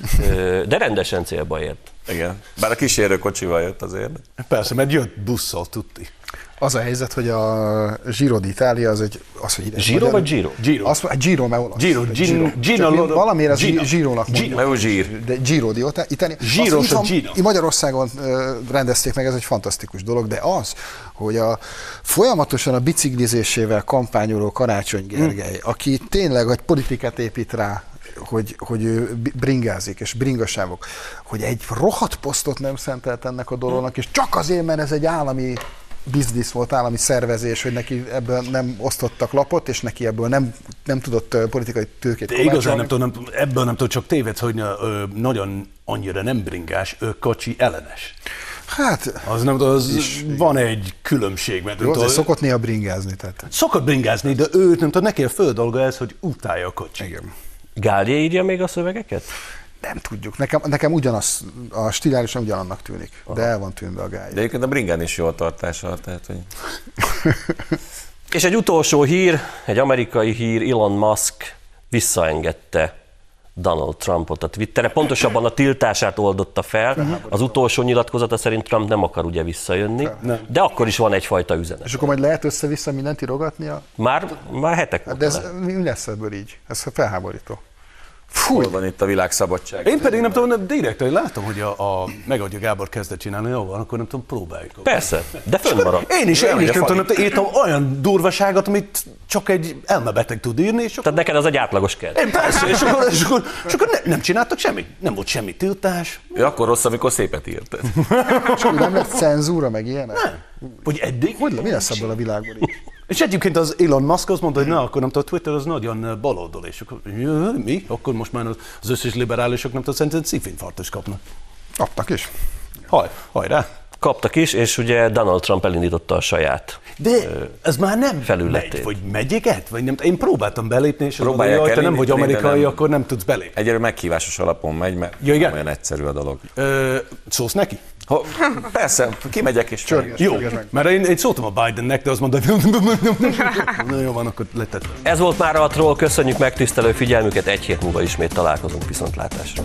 de rendesen célba ért.
Igen. Bár a kísérő kocsival jött azért.
Persze, mert jött busszal, tudti.
Az a helyzet, hogy a Giro d'Italia az egy... Az, hogy ide,
Giro vagy Giro?
Giro.
Azt, mondja, Giro, mert olasz.
Giro, Gino, Gino,
Csak mi
Loro-
Valamiért az. Giro-nak mondjuk.
Zsír.
De Giro d'Italia.
Giro
Azt, Magyarországon rendezték meg, ez egy fantasztikus dolog, de az, hogy a folyamatosan a biciklizésével kampányoló Karácsony Gergely, aki tényleg egy politikát épít rá, hogy, hogy ő bringázik, és bringasávok, hogy egy rohadt posztot nem szentelt ennek a dolognak, és csak azért, mert ez egy állami biznisz volt, állami szervezés, hogy neki ebből nem osztottak lapot, és neki ebből nem, nem tudott politikai tőkét
De igazán nem tudom, nem, ebből nem tudom, csak tévedsz, hogy nagyon annyira nem bringás, ő kocsi ellenes.
Hát,
Az nem az van egy különbség, mert
jó, de szokott néha bringázni, tehát.
szokott bringázni, de ő nem tudom, neki a fő dolga ez, hogy utálja a kocsi.
Igen.
Gália írja még a szövegeket?
Nem tudjuk. Nekem, nekem ugyanaz, a stilálisan ugyanannak tűnik, de el van tűnve a gája.
De egyébként a bringán is jó a tartása, tehát hogy [laughs]
És egy utolsó hír, egy amerikai hír, Elon Musk visszaengedte Donald Trumpot a Twitterre. Pontosabban a tiltását oldotta fel. Az utolsó nyilatkozata szerint Trump nem akar ugye visszajönni, de akkor is van egyfajta üzenet.
És akkor majd lehet össze-vissza mindent írogatnia?
Már, már hetek
Hát de ez, mi lesz ebből így? Ez felháborító.
Hol van itt a világszabadság?
Én pedig nem tudom, nem, direkt, hogy látom, hogy a, a megadja Gábor kezdett csinálni, jó van, akkor nem tudom, próbáljuk.
Persze, de fönnmarad.
Én is, én
Nem,
is
hogy
nem tudom,
Fadi.
írtam olyan durvaságot, amit csak egy elmebeteg tud írni, és akkor,
Tehát neked az egy átlagos kell.
én persze, és akkor, és akkor, és akkor ne, nem csináltak semmit, nem volt semmi tiltás,
Ő akkor rossz, amikor szépet írt.
És akkor nem lesz cenzúra, meg ilyenek?
hogy eddig.
Hogy le, mi lesz ebből a világból így?
És egyébként az Elon Musk azt mondta, hogy na, akkor nem tudom, a Twitter az nagyon baloldal, és akkor jö, mi? Akkor most már az- összes liberálisok nem tudom, szerintem szívinfarkt is kapnak.
Kaptak is.
Haj, hajrá!
Kaptak is, és ugye Donald Trump elindította a saját.
De ez már nem
felületét.
megy, vagy megyeket? Vagy nem, én próbáltam belépni, és
Próbálják
hogy jaj, te nem vagy amerikai,
nem.
akkor nem tudsz belépni.
Egyelőre meghívásos alapon megy, mert
Ja, igen?
olyan egyszerű a dolog.
Ö, szólsz neki?
Ha, persze, kimegyek és
Csörges,
Jó,
csörges meg.
mert én, én szóltam a Bidennek, de azt mondta, hogy jó van, akkor letett.
Ez volt már a troll, köszönjük megtisztelő figyelmüket, egy hét múlva ismét találkozunk viszontlátásra.